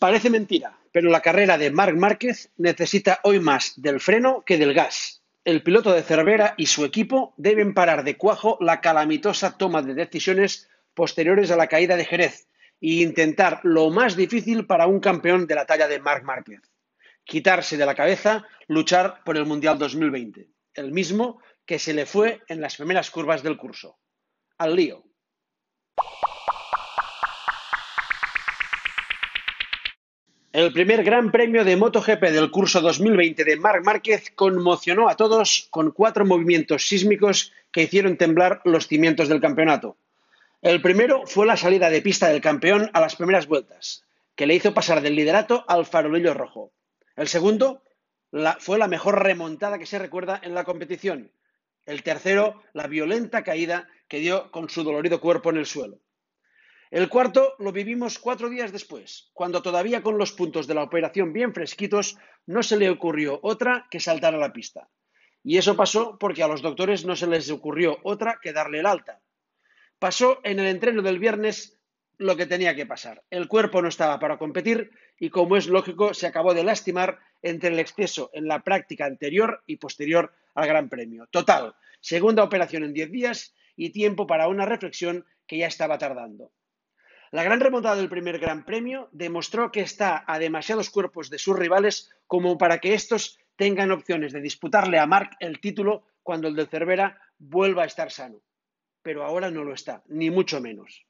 Parece mentira, pero la carrera de Marc Márquez necesita hoy más del freno que del gas. El piloto de Cervera y su equipo deben parar de cuajo la calamitosa toma de decisiones posteriores a la caída de Jerez e intentar lo más difícil para un campeón de la talla de Marc Márquez. Quitarse de la cabeza luchar por el Mundial 2020, el mismo que se le fue en las primeras curvas del curso. Al lío. El primer Gran Premio de MotoGP del curso 2020 de Marc Márquez conmocionó a todos con cuatro movimientos sísmicos que hicieron temblar los cimientos del campeonato. El primero fue la salida de pista del campeón a las primeras vueltas, que le hizo pasar del liderato al farolillo rojo. El segundo fue la mejor remontada que se recuerda en la competición. El tercero, la violenta caída que dio con su dolorido cuerpo en el suelo. El cuarto lo vivimos cuatro días después, cuando todavía con los puntos de la operación bien fresquitos, no se le ocurrió otra que saltar a la pista. Y eso pasó porque a los doctores no se les ocurrió otra que darle el alta. Pasó en el entreno del viernes lo que tenía que pasar. El cuerpo no estaba para competir y, como es lógico, se acabó de lastimar entre el exceso en la práctica anterior y posterior al Gran Premio. Total, segunda operación en diez días y tiempo para una reflexión que ya estaba tardando. La gran remontada del primer Gran Premio demostró que está a demasiados cuerpos de sus rivales como para que estos tengan opciones de disputarle a Marc el título cuando el de Cervera vuelva a estar sano. Pero ahora no lo está, ni mucho menos.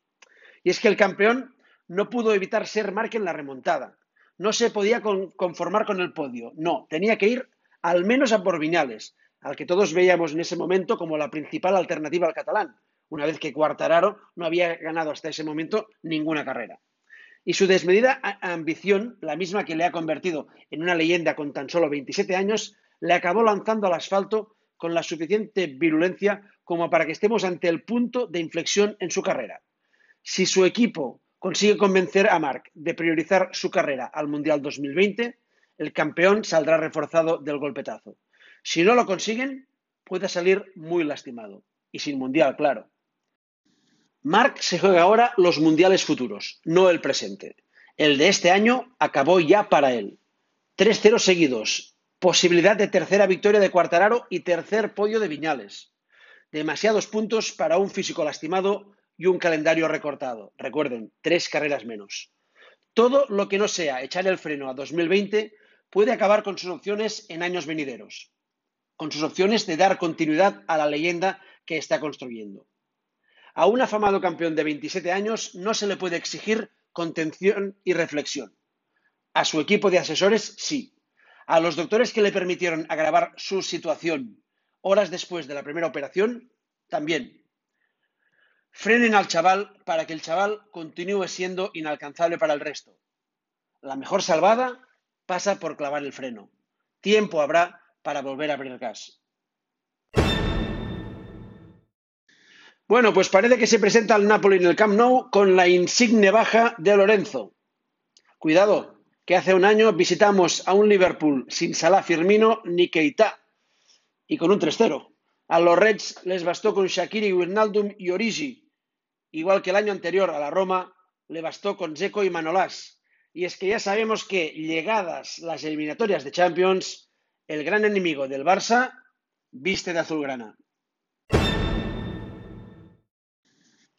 Y es que el campeón no pudo evitar ser Marc en la remontada. No se podía conformar con el podio. No, tenía que ir al menos a por Viñales, al que todos veíamos en ese momento como la principal alternativa al catalán una vez que Cuartararo no había ganado hasta ese momento ninguna carrera. Y su desmedida ambición, la misma que le ha convertido en una leyenda con tan solo 27 años, le acabó lanzando al asfalto con la suficiente virulencia como para que estemos ante el punto de inflexión en su carrera. Si su equipo consigue convencer a Marc de priorizar su carrera al Mundial 2020, el campeón saldrá reforzado del golpetazo. Si no lo consiguen, puede salir muy lastimado. Y sin Mundial, claro. Marc se juega ahora los mundiales futuros, no el presente. El de este año acabó ya para él. Tres ceros seguidos, posibilidad de tercera victoria de Cuartararo y tercer podio de Viñales. Demasiados puntos para un físico lastimado y un calendario recortado. Recuerden, tres carreras menos. Todo lo que no sea echar el freno a 2020 puede acabar con sus opciones en años venideros, con sus opciones de dar continuidad a la leyenda que está construyendo. A un afamado campeón de 27 años no se le puede exigir contención y reflexión. A su equipo de asesores, sí. A los doctores que le permitieron agravar su situación horas después de la primera operación, también. Frenen al chaval para que el chaval continúe siendo inalcanzable para el resto. La mejor salvada pasa por clavar el freno. Tiempo habrá para volver a abrir gas. Bueno, pues parece que se presenta el Napoli en el Camp Nou con la insigne baja de Lorenzo. Cuidado, que hace un año visitamos a un Liverpool sin Salah Firmino ni Keita y con un 3-0. A los Reds les bastó con Shakiri, Wijnaldum y Origi. Igual que el año anterior a la Roma le bastó con Zeko y Manolás. Y es que ya sabemos que llegadas las eliminatorias de Champions, el gran enemigo del Barça viste de azulgrana.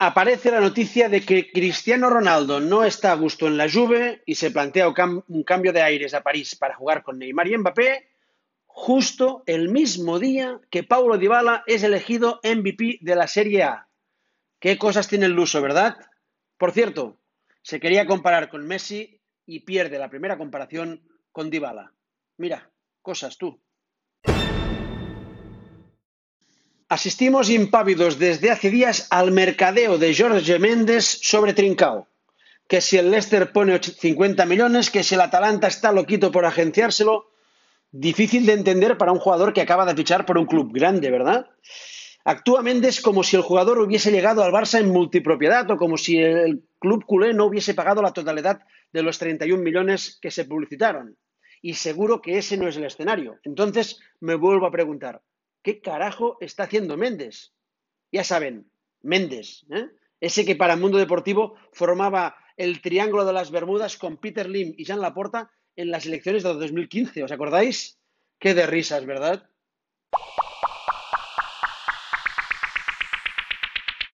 Aparece la noticia de que Cristiano Ronaldo no está a gusto en la Juve y se plantea un cambio de aires a París para jugar con Neymar y Mbappé justo el mismo día que Paulo Dybala es elegido MVP de la Serie A. Qué cosas tiene el luso, ¿verdad? Por cierto, se quería comparar con Messi y pierde la primera comparación con Dybala. Mira, cosas tú. Asistimos impávidos desde hace días al mercadeo de Jorge Méndez sobre Trincao. Que si el Leicester pone 50 millones, que si el Atalanta está loquito por agenciárselo. Difícil de entender para un jugador que acaba de fichar por un club grande, ¿verdad? Actúa Méndez como si el jugador hubiese llegado al Barça en multipropiedad o como si el club culé no hubiese pagado la totalidad de los 31 millones que se publicitaron. Y seguro que ese no es el escenario. Entonces me vuelvo a preguntar, ¿Qué carajo está haciendo Méndez? Ya saben, Méndez, ¿eh? ese que para el mundo deportivo formaba el triángulo de las Bermudas con Peter Lim y Jean Laporta en las elecciones de 2015. ¿Os acordáis? Qué de risas, ¿verdad?